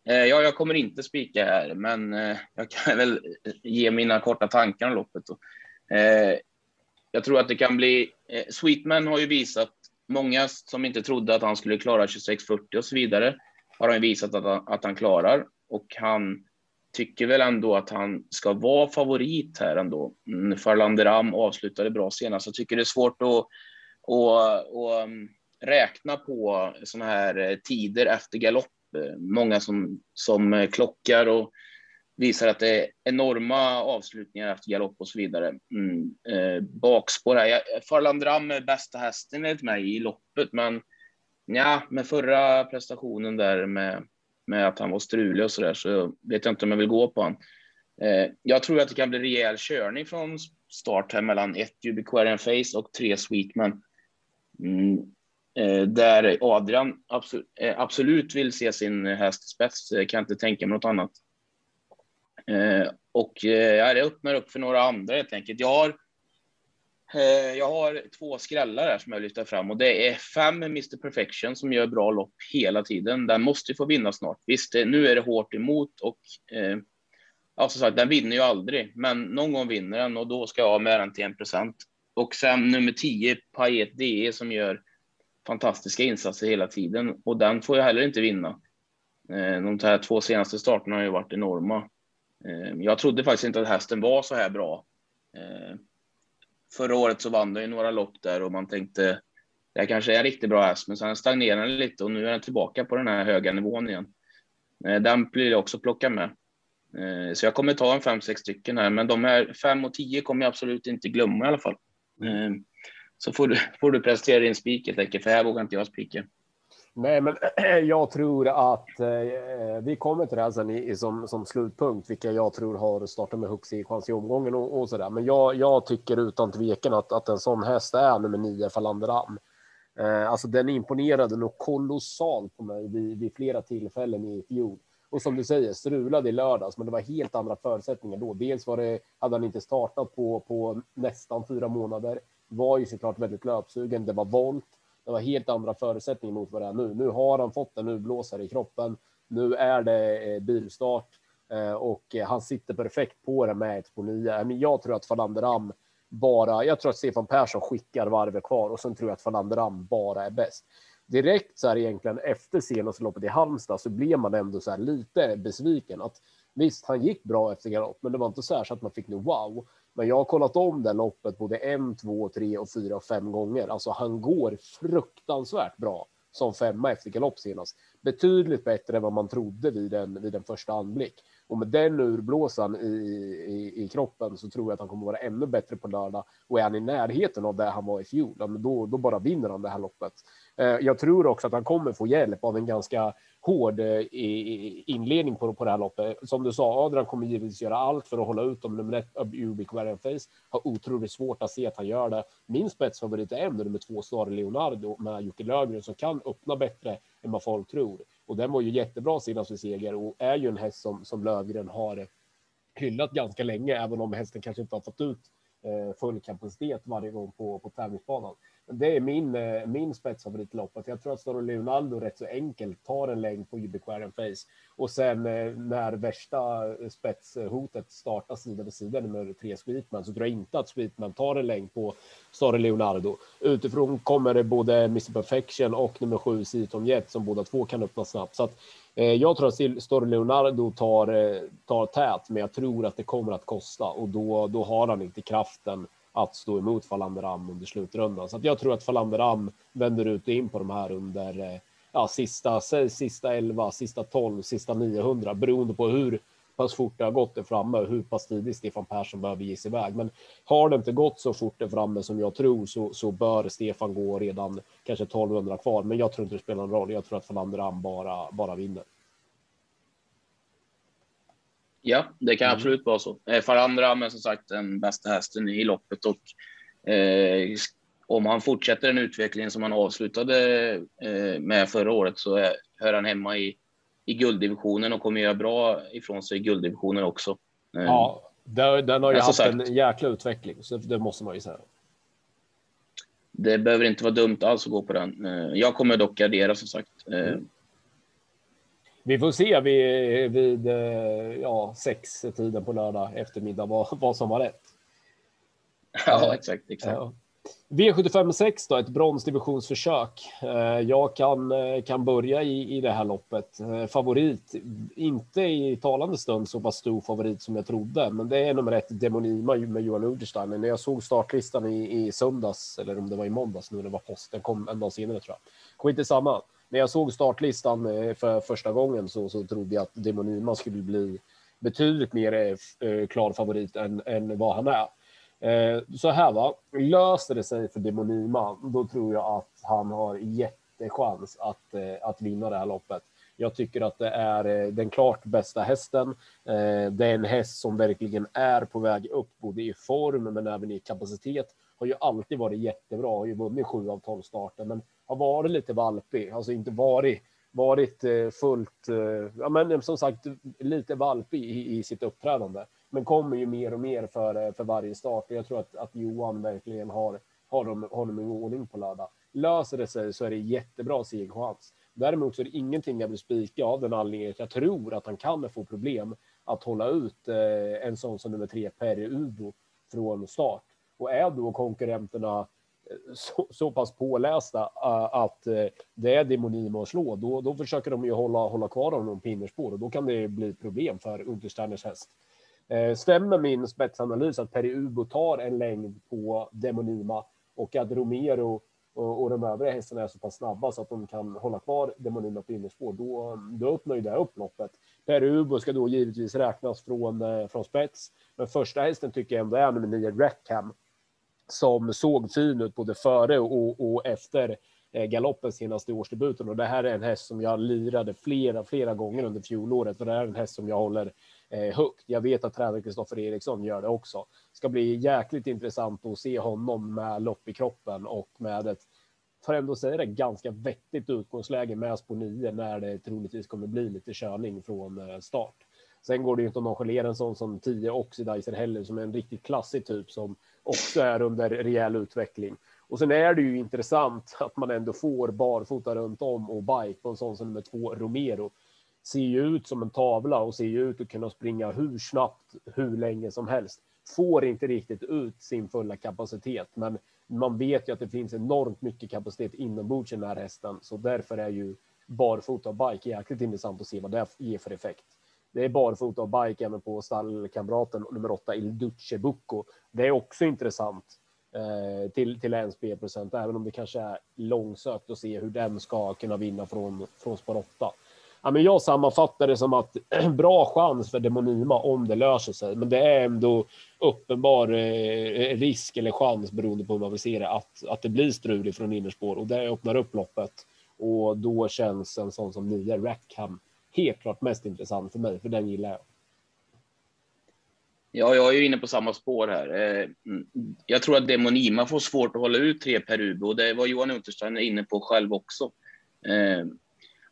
[SPEAKER 2] Eh, ja, jag kommer inte spika här, men eh, jag kan väl ge mina korta tankar om loppet. Då. jag tror att det kan bli... Sweetman har ju visat, många som inte trodde att han skulle klara 26.40 och så vidare, har han ju visat att han, att han klarar. Och han tycker väl ändå att han ska vara favorit här ändå. Mm, Farlanderam avslutade bra senast. Jag tycker det är svårt att, att, att mm, räkna på sådana här eh, tider efter galopp eh, många som, som eh, klockar och visar att det är enorma avslutningar efter galopp och så vidare. Mm, eh, bakspår här. Farlandram är bästa hästen enligt mig i loppet, men ja, med förra prestationen där med, med att han var strulig och så där så vet jag inte om jag vill gå på han. Eh, jag tror att det kan bli rejäl körning från start här mellan ett Ubiquarian Face och tre Sweetman. Mm, Eh, där Adrian absolut, eh, absolut vill se sin häst i spets, kan inte tänka mig något annat. Eh, och eh, ja, det öppnar upp för några andra helt enkelt. Jag har, eh, jag har två skrällar här som jag lyfter fram och det är fem Mr Perfection som gör bra lopp hela tiden. Den måste ju få vinna snart. Visst, nu är det hårt emot och ja, som sagt, den vinner ju aldrig, men någon gång vinner den och då ska jag ha med den till en procent. Och sen nummer 10, Paet DE, som gör fantastiska insatser hela tiden och den får jag heller inte vinna. De här två senaste starterna har ju varit enorma. Eh, jag trodde faktiskt inte att hästen var så här bra. Eh, förra året så vann den ju några lopp där och man tänkte det här kanske är en riktigt bra häst, men sen stagnerade den lite och nu är den tillbaka på den här höga nivån igen. Den blir jag också plocka med. Så jag kommer ta en fem, sex stycken här, men de här fem och tio kommer jag absolut inte glömma i alla fall. Mm så får du, får du prestera din spik helt enkelt, för här vågar inte jag spika.
[SPEAKER 1] Nej, men jag tror att eh, eh, vi kommer till det här sen i, som, som slutpunkt, vilka jag tror har startat med högst chans i omgången och, och så där. Men jag, jag tycker utan tvekan att, att en sån häst är nummer nio, Falanderam. Eh, alltså den imponerade nog kolossalt på mig vid, vid flera tillfällen i fjol. Och som du säger, strulade i lördags, men det var helt andra förutsättningar då. Dels var det, hade han inte startat på, på nästan fyra månader var ju såklart väldigt löpsugen. Det var volt. Det var helt andra förutsättningar mot vad det är nu. Nu har han fått en urblåsare i kroppen. Nu är det eh, bilstart eh, och eh, han sitter perfekt på det med ett på nio. Men jag tror att Falanderam bara, jag tror att Stefan Persson skickar varvet kvar och sen tror jag att Falanderam bara är bäst. Direkt så här egentligen efter senaste loppet i Halmstad så blev man ändå så här lite besviken att visst, han gick bra efter galopp, men det var inte så här så att man fick nu wow. Men jag har kollat om det loppet både en, två, tre och fyra och fem gånger. Alltså han går fruktansvärt bra som femma efter galopp senast. Betydligt bättre än vad man trodde vid den vid den första anblick. Och med den urblåsan i, i, i kroppen så tror jag att han kommer vara ännu bättre på lördag. Och är han i närheten av det han var i fjol, då, då bara vinner han det här loppet. Eh, jag tror också att han kommer få hjälp av en ganska hård eh, inledning på, på det här loppet. Som du sa, Adrian kommer givetvis göra allt för att hålla ut om nummer ett, Ubik Face. Har otroligt svårt att se att han gör det. Min spetsfavorit är ändå nummer två, Star Leonardo med Jocke Löfgren som kan öppna bättre än vad folk tror. Och den var ju jättebra senast vid seger och är ju en häst som, som Löfgren har hyllat ganska länge, även om hästen kanske inte har fått ut eh, full kapacitet varje gång på, på tävlingsbanan. Det är min, eh, min spetsfavoritlopp. Att. Jag tror att Storo Leonardo rätt så enkelt tar en längd på Ubiquarian Face. Och sen eh, när värsta spetshotet startar sida vid sida nummer tre Sweetman så tror jag inte att Sweetman tar en längd på Storo Leonardo. Utifrån kommer det både Mr Perfection och nummer sju Siton Jet som båda två kan öppna snabbt. Så att, eh, jag tror att Storo Leonardo tar, eh, tar tät, men jag tror att det kommer att kosta och då, då har han inte kraften att stå emot Falanderam under slutrundan. Så att jag tror att Falanderam vänder ut och in på de här under eh, ja, sista, sista 11, sista 12, sista 900 beroende på hur pass fort det har gått där framme och hur pass tidigt Stefan Persson behöver ge sig iväg. Men har det inte gått så fort där framme som jag tror så, så bör Stefan gå redan kanske 1200 kvar. Men jag tror inte det spelar någon roll. Jag tror att Falanderam bara, bara vinner.
[SPEAKER 2] Ja, det kan mm. absolut vara så. Eh, för andra, men som sagt den bästa hästen i loppet och eh, om han fortsätter den utvecklingen som han avslutade eh, med förra året så är, hör han hemma i, i gulddivisionen och kommer göra bra ifrån sig i gulddivisionen också.
[SPEAKER 1] Eh, ja, den har ju haft sagt, en jäkla utveckling, så det måste man ju säga.
[SPEAKER 2] Det behöver inte vara dumt alls att gå på den. Eh, jag kommer dock gardera som sagt. Eh, mm.
[SPEAKER 1] Vi får se vid, vid ja, sex tiden på lördag eftermiddag vad, vad som var rätt.
[SPEAKER 2] Ja, exakt. exakt. Ja.
[SPEAKER 1] V75 6 då, ett bronsdivisionsförsök. Eh, jag kan, eh, kan börja i, i det här loppet. Eh, favorit, inte i talande stund så pass stor favorit som jag trodde, men det är nummer ett Demonima med Johan Unterstein. När jag såg startlistan i, i söndags, eller om det var i måndags nu, det var post, den kom en dag senare tror jag. Skit i samma. När jag såg startlistan eh, för första gången så, så trodde jag att Demonima skulle bli betydligt mer eh, eh, klar favorit än, än vad han är. Så här va, löser det sig för Demonima, då tror jag att han har jättechans att, att vinna det här loppet. Jag tycker att det är den klart bästa hästen. Det är en häst som verkligen är på väg upp, både i form men även i kapacitet. Har ju alltid varit jättebra, har ju vunnit sju av tolv starter, men har varit lite valpig, alltså inte varit varit eh, fullt, eh, ja men eh, som sagt lite valpig i, i sitt uppträdande men kommer ju mer och mer för, för varje start. Jag tror att, att Johan verkligen har, har dem, honom i ordning på lördag. Löser det sig så är det jättebra segerchans. Däremot så är det ingenting jag vill spika av den anledningen att jag tror att han kan få problem att hålla ut en sån som nummer tre, Perry Udo, från start. Och är då konkurrenterna så, så pass pålästa äh, att äh, det är Demonimo att slå, då, då försöker de ju hålla, hålla kvar honom på innerspår och då kan det bli problem för Untersteiners häst. Eh, stämmer min spetsanalys att Peri Ubo tar en längd på Demonima och att Romero och, och de övriga hästarna är så pass snabba så att de kan hålla kvar Demonima på innerspår, då, då öppnar ju det upp loppet. Perubo ska då givetvis räknas från, eh, från spets, men första hästen tycker jag ändå är nummer nio Rackham som såg fin ut både före och, och efter eh, galoppen senaste årsdebuten och det här är en häst som jag lirade flera, flera gånger under fjolåret Och det här är en häst som jag håller eh, högt. Jag vet att tränare Kristoffer Eriksson gör det också. Det ska bli jäkligt intressant att se honom med lopp i kroppen och med ett, för ändå säga det, ganska vettigt utgångsläge med på 9 när det troligtvis kommer bli lite körning från eh, start. Sen går det ju inte att nonchalera en sån som 10 Oxidizer heller, som är en riktigt klassig typ som också är under rejäl utveckling. Och sen är det ju intressant att man ändå får barfota runt om och bike på en sån som nummer två Romero ser ju ut som en tavla och ser ju ut att kunna springa hur snabbt, hur länge som helst. Får inte riktigt ut sin fulla kapacitet, men man vet ju att det finns enormt mycket kapacitet inombords i den här hästen, så därför är ju barfota och bike jäkligt intressant att se vad det ger för effekt. Det är barfota och bike även på stallkamraten nummer åtta Il Duce Bucco. Det är också intressant eh, till, till en spelprocent, även om det kanske är långsökt att se hur den ska kunna vinna från, från spår 8 ja, men jag sammanfattar det som att bra chans för Demonima om det löser sig, men det är ändå uppenbar eh, risk eller chans beroende på hur man vill se det att, att det blir strul från innerspår och det öppnar upp loppet och då känns en sån som nio Rackham helt klart mest intressant för mig, för den gillar jag.
[SPEAKER 2] Ja, jag är ju inne på samma spår här. Eh, mm, jag tror att Demonima får svårt att hålla ut tre per Ubo och det var Johan Unterstein inne på själv också. Eh,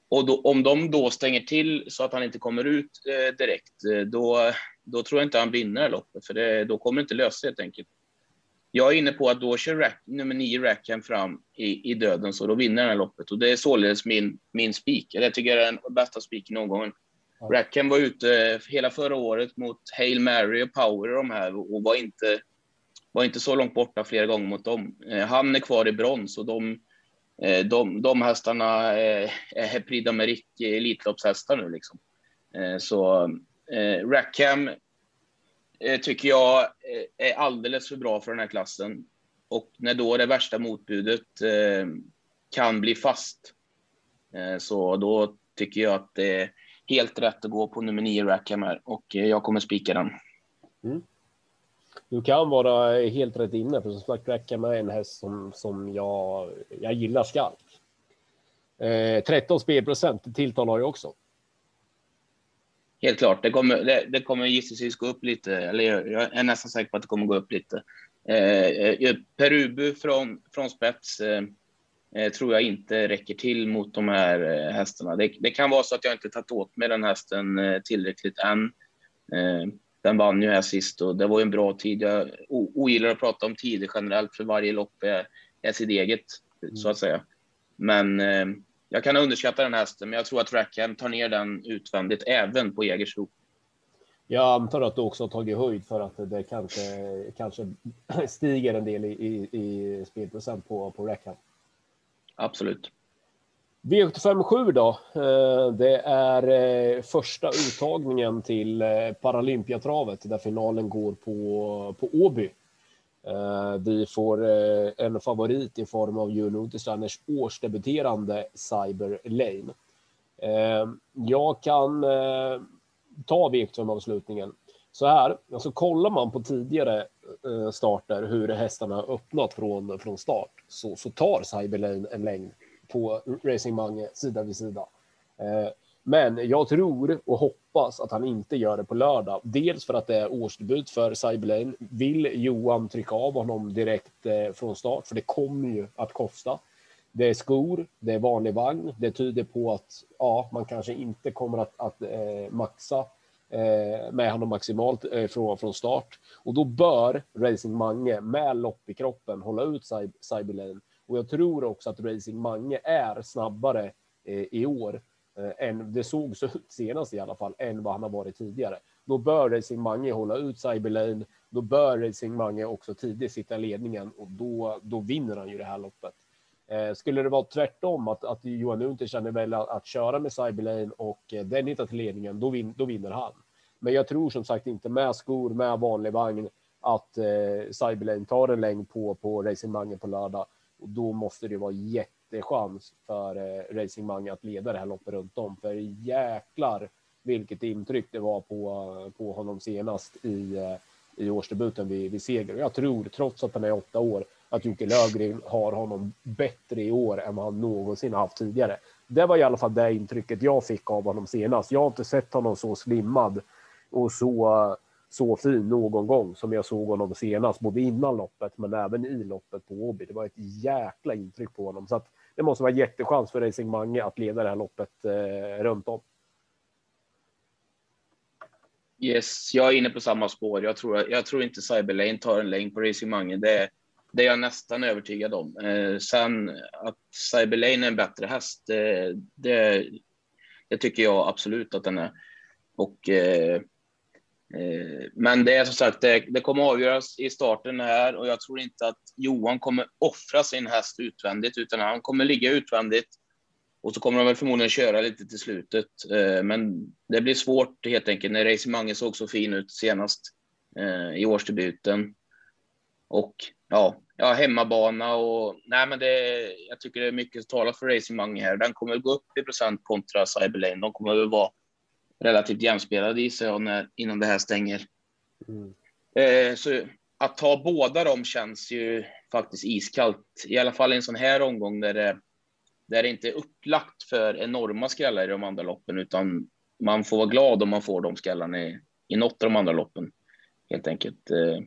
[SPEAKER 2] och då, om de då stänger till så att han inte kommer ut eh, direkt, då, då tror jag inte han vinner loppet, för det, då kommer det inte lösa sig helt enkelt. Jag är inne på att då kör Rack, nummer nio Rackham fram i, i döden, så då vinner han loppet. Och det är således min, min spik. Jag tycker det är den bästa spiken någon gång. Ja. Rackham var ute hela förra året mot Hail Mary och Power och de här och var inte, var inte så långt borta flera gånger mot dem. Eh, han är kvar i brons och de Eh, de, de hästarna är, är Prix d'Amérique Elitloppshästar nu liksom. Eh, så eh, Rackham eh, Eh, tycker jag eh, är alldeles för bra för den här klassen. Och när då det värsta motbudet eh, kan bli fast, så då tycker jag att det är helt rätt att gå på nummer nio Rackham här och jag kommer spika den. Mm.
[SPEAKER 1] Du kan vara helt rätt inne, för som sagt Rackham är en häst som, som jag, jag gillar skarpt. Eh, 13 spelprocent tilltalar jag också
[SPEAKER 2] helt klart. Det kommer, det, det kommer gissningsvis gå upp lite, eller jag är nästan säker på att det kommer gå upp lite. Eh, eh, Perubu från, från spets eh, eh, tror jag inte räcker till mot de här eh, hästarna. Det, det, kan vara så att jag inte tagit åt mig den hästen eh, tillräckligt än. Eh, den vann ju här sist och det var ju en bra tid. Jag ogillar att prata om tider generellt för varje lopp är, är sitt eget, mm. så att säga. Men eh, jag kan underskatta den hästen, men jag tror att Rackham tar ner den utvändigt även på Jägersro.
[SPEAKER 1] Jag antar att du också har tagit höjd för att det kanske, kanske stiger en del i, i, i spelprocent på, på Rackham.
[SPEAKER 2] Absolut.
[SPEAKER 1] V757 då. Eh, det är eh, första uttagningen till eh, Paralympiatravet där finalen går på, på Åby. Eh, vi får eh, en favorit i form av Unotistanners årsdebuterande Cyber Lane. Eh, jag kan ta v avslutningen så här. Alltså kollar man på tidigare starter hur hästarna har öppnat från, från start så, så tar Cyber Lane en längd på Racing Mange sida vid sida. Men jag tror och hoppas att han inte gör det på lördag. Dels för att det är årsdebut för Cyberlane. Vill Johan trycka av honom direkt eh, från start? För det kommer ju att kosta. Det är skor, det är vanlig vagn. Det tyder på att ja, man kanske inte kommer att, att eh, maxa eh, med honom maximalt eh, från, från start. Och då bör Racing Mange med lopp i kroppen hålla ut Cyberlane och jag tror också att Racing Mange är snabbare eh, i år Eh, än det såg så ut senast i alla fall, än vad han har varit tidigare. Då bör Racing Mange hålla ut Cyberlane. Då bör Racing Mange också tidigt sitta i ledningen och då, då vinner han ju det här loppet. Eh, skulle det vara tvärtom, att, att Johan Unter känner väl att, att köra med Cyberlane och eh, den hittar till ledningen, då, vin, då vinner han. Men jag tror som sagt inte med skor, med vanlig vagn, att eh, Cyberlane tar en längd på, på Racing Mange på lördag. Och då måste det vara jättechans för eh, Racing Mange att leda det här loppet runt om. För jäklar vilket intryck det var på, på honom senast i, eh, i årsdebuten vid, vid seger. Jag tror, trots att han är åtta år, att Jocke Löfgren har honom bättre i år än vad han någonsin haft tidigare. Det var i alla fall det intrycket jag fick av honom senast. Jag har inte sett honom så slimmad och så så fin någon gång som jag såg honom senast, både innan loppet men även i loppet på Åby. Det var ett jäkla intryck på honom så att det måste vara jättechans för Racing Mange att leda det här loppet eh, runt om.
[SPEAKER 2] Yes, jag är inne på samma spår. Jag tror, jag tror inte Cyberlane tar en längd på Racing Mange. Det, det är jag nästan övertygad om. Eh, sen att Cyberlane är en bättre häst, det, det, det, tycker jag absolut att den är. Och eh, Eh, men det är som sagt, det, det kommer avgöras i starten här och jag tror inte att Johan kommer offra sin häst utvändigt, utan han kommer ligga utvändigt och så kommer de väl förmodligen köra lite till slutet. Eh, men det blir svårt helt enkelt när Racing Mange såg så fin ut senast eh, i årsdebuten. Och ja, ja, hemmabana och nej, men det, jag tycker det är mycket som talar för Racing Mange här. Den kommer gå upp i procent kontra Cyberlane. De kommer väl vara relativt jämspelade gissar jag när, innan det här stänger. Mm. Eh, så att ta båda dem känns ju faktiskt iskallt, i alla fall i en sån här omgång där det, där det inte är upplagt för enorma skrällar i de andra loppen, utan man får vara glad om man får de skrällarna i, i något av de andra loppen, helt enkelt. Eh,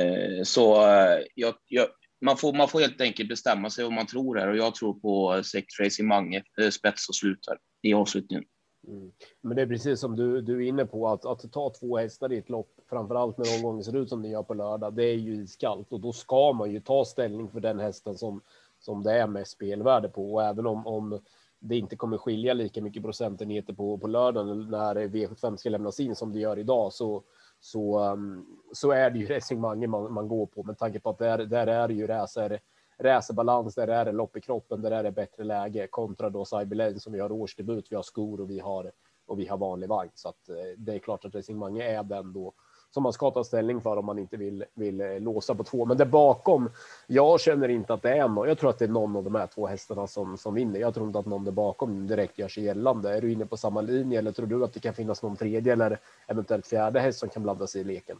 [SPEAKER 2] eh, så eh, jag, jag, man, får, man får helt enkelt bestämma sig vad man tror här och jag tror på sex racing Mange, eh, spets och slutar i avslutningen.
[SPEAKER 1] Mm. Men det är precis som du, du är inne på, att, att ta två hästar i ett lopp, framför allt när omgången ser ut som den gör på lördag, det är ju iskallt och då ska man ju ta ställning för den hästen som, som det är mest spelvärde på. Och även om, om det inte kommer skilja lika mycket procentenheter på, på lördagen när V75 ska lämnas in som det gör idag, så, så, um, så är det ju resonemanget man, man går på med tanke på att där, där är det ju det racerbalans, där är det lopp i kroppen, där är det bättre läge kontra då Cyberlane som vi har årsdebut, vi har skor och vi har och vi har vanlig vagn. Så att eh, det är klart att Racing Mange är den då som man ska ta ställning för om man inte vill, vill eh, låsa på två. Men där bakom, jag känner inte att det är någon. Jag tror att det är någon av de här två hästarna som, som vinner. Jag tror inte att någon där bakom direkt gör sig gällande. Är du inne på samma linje eller tror du att det kan finnas någon tredje eller eventuellt fjärde häst som kan blanda sig i leken?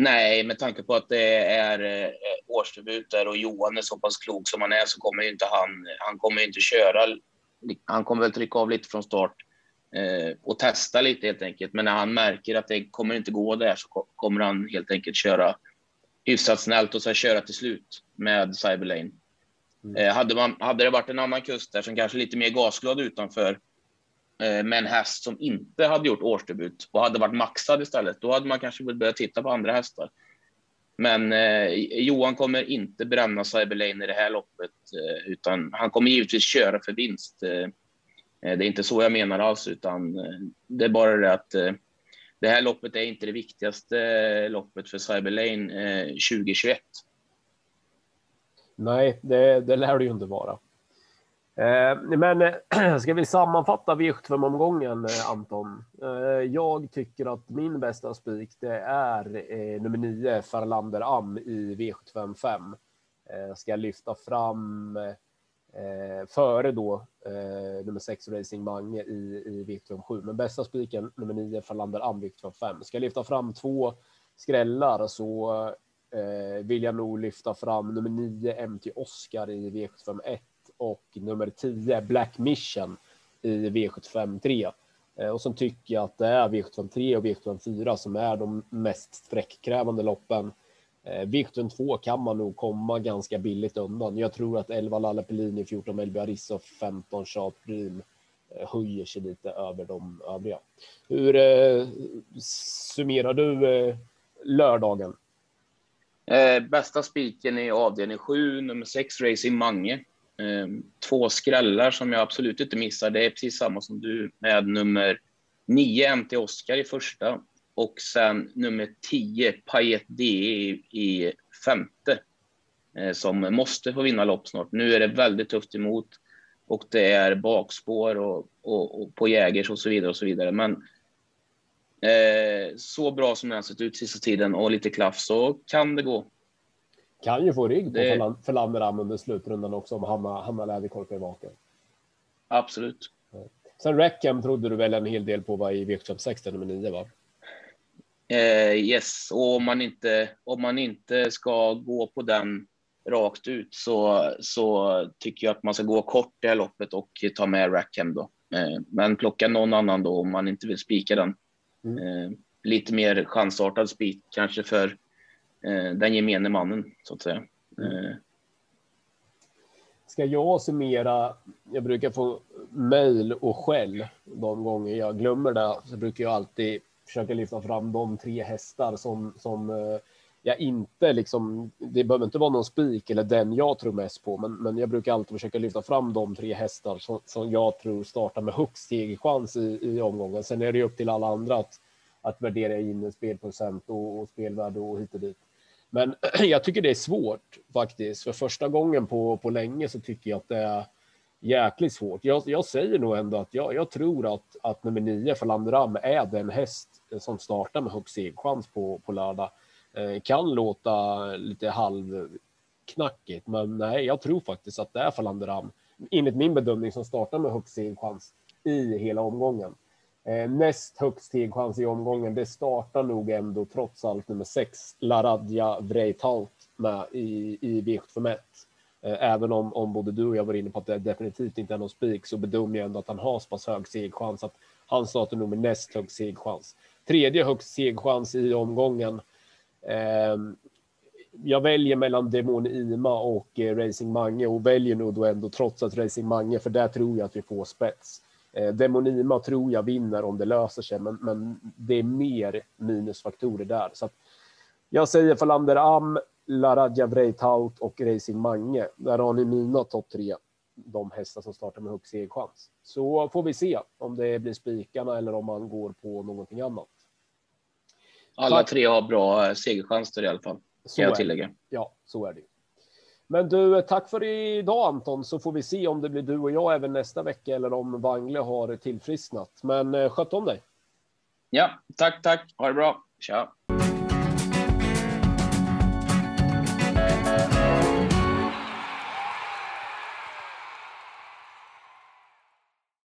[SPEAKER 2] Nej, med tanke på att det är eh, årsdebuter och Johan är så pass klok som han är så kommer inte han, han kommer inte köra. Han kommer väl trycka av lite från start. eh, och testa lite helt enkelt. Men när han märker att det kommer inte gå där så kommer han helt enkelt köra hyfsat snällt och så köra till slut med Cyberlane. Mm. Eh, hade, man, hade det varit en annan kust där som kanske lite mer gasglad utanför Eh, med en häst som inte hade gjort årsdebut och hade varit maxad istället, då hade man kanske börjat titta på andra hästar. Men eh, Johan kommer inte bränna Cyberlane i det här loppet, eh, utan han kommer givetvis köra för vinst. Eh, eh det är inte så jag menar alls, utan eh, det är bara det att det här loppet är inte det viktigaste loppet för Cyberlane 2021.
[SPEAKER 1] Nej, det, det lär det ju inte vara. Eh, men eh, ska vi sammanfatta V75-omgången, eh, Anton? Jag tycker att min bästa spik, det är nummer 9, Farlander Am i V75 5. Ska lyfta fram före då nummer 6, Racing Mange i, i V75 7. Men bästa spiken, nummer 9, Farlander Am, V75 5. Ska lyfta fram två skrällar så vill jag nog lyfta fram nummer 9 MT Oscar i V75 1 och nummer 10 Black Mission i V75 3. Eh, och sen tycker jag att det är V75 3 och V75 4 som är de mest sträckkrävande loppen. Eh, V75 2 kan man nog komma ganska billigt undan. Jag tror att 11 Lalle Pellini, 14 Melby Arissa och 15 Sharp Dream eh, höjer sig lite över de övriga. Hur eh, summerar du eh, lördagen?
[SPEAKER 2] Eh, bästa spiken i avdelning 7, nummer 6, Racing Mange. Ehm, två skrällar som jag absolut inte missar. Det är precis samma som du med nummer 9, MT Oscar i första och sen nummer 10, Payet D i, femte. Eh, som måste få vinna lopp snart. Nu är det väldigt tufft emot och det är bakspår och, och, och på Jägers och så vidare och så vidare. Men Eh, så bra som den har sett ut sista tiden och lite klaff så kan det gå.
[SPEAKER 1] Kan ju få rygg på det... för Landeram under slutrundan också om Hanna, Hanna Läderkorpi är vaken.
[SPEAKER 2] Absolut.
[SPEAKER 1] Sen Reckham trodde du väl en hel del på var i V76 nummer 9 va?
[SPEAKER 2] Eh, yes, och om man, inte, om man inte ska gå på den rakt ut så, så tycker jag att man ska gå kort det här loppet och ta med Rackham då. Eh, men plocka någon annan då om man inte vill spika den. Mm. Eh, lite mer chansartad spik kanske för den gemene mannen så att säga. Mm. Eh.
[SPEAKER 1] Ska jag summera? Jag brukar få mejl och skäll de gånger jag glömmer det. Så brukar jag alltid försöka lyfta fram de tre hästar som som eh, jag inte liksom. Det behöver inte vara någon spik eller den jag tror mest på, men, men jag brukar alltid försöka lyfta fram de tre hästar som, som jag tror startar med högst segerchans i, i omgången. Sen är det upp till alla andra att, att värdera in spelprocent och, och spelvärde och hit och dit. Men jag tycker det är svårt faktiskt. För första gången på, på länge så tycker jag att det är jäkligt svårt. Jag, jag säger nog ändå att jag, jag tror att, att nummer nio för Landram är den häst som startar med högst segchans på, på lördag. Eh, kan låta lite halvknackigt, men nej, jag tror faktiskt att det är Falanderam, enligt min bedömning, som startar med högst segchans i hela omgången. Eh, näst högst stegchans i omgången, det startar nog ändå trots allt nummer sex, Laradja Vreitaut med i, i V751. Eh, även om, om både du och jag var inne på att det definitivt inte är någon spik så bedömer jag ändå att han har så pass hög segchans att han startar nog med näst högst segchans. Tredje högst segchans i omgången Eh, jag väljer mellan Demon Ima och eh, Racing Mange och väljer nog då ändå trots att Racing Mange, för där tror jag att vi får spets. Eh, Demon Ima tror jag vinner om det löser sig, men, men det är mer minusfaktorer där. Så jag säger Falander Am, Laradja Vreitaut och Racing Mange. Där har ni mina topp tre, de hästar som startar med högst segerchans. Så får vi se om det blir spikarna eller om man går på någonting annat.
[SPEAKER 2] Alla Tack. tre har bra eh, segerchanser i alla fall. Så kan jag tillägga.
[SPEAKER 1] Ja, så är det. Men du, tack för idag Anton, så får vi se om det blir du och jag även nästa vecka eller om Wangle har tillfrisknat. Men eh, sköt om dig.
[SPEAKER 2] Ja, tack, tack. Ha det bra. Ciao.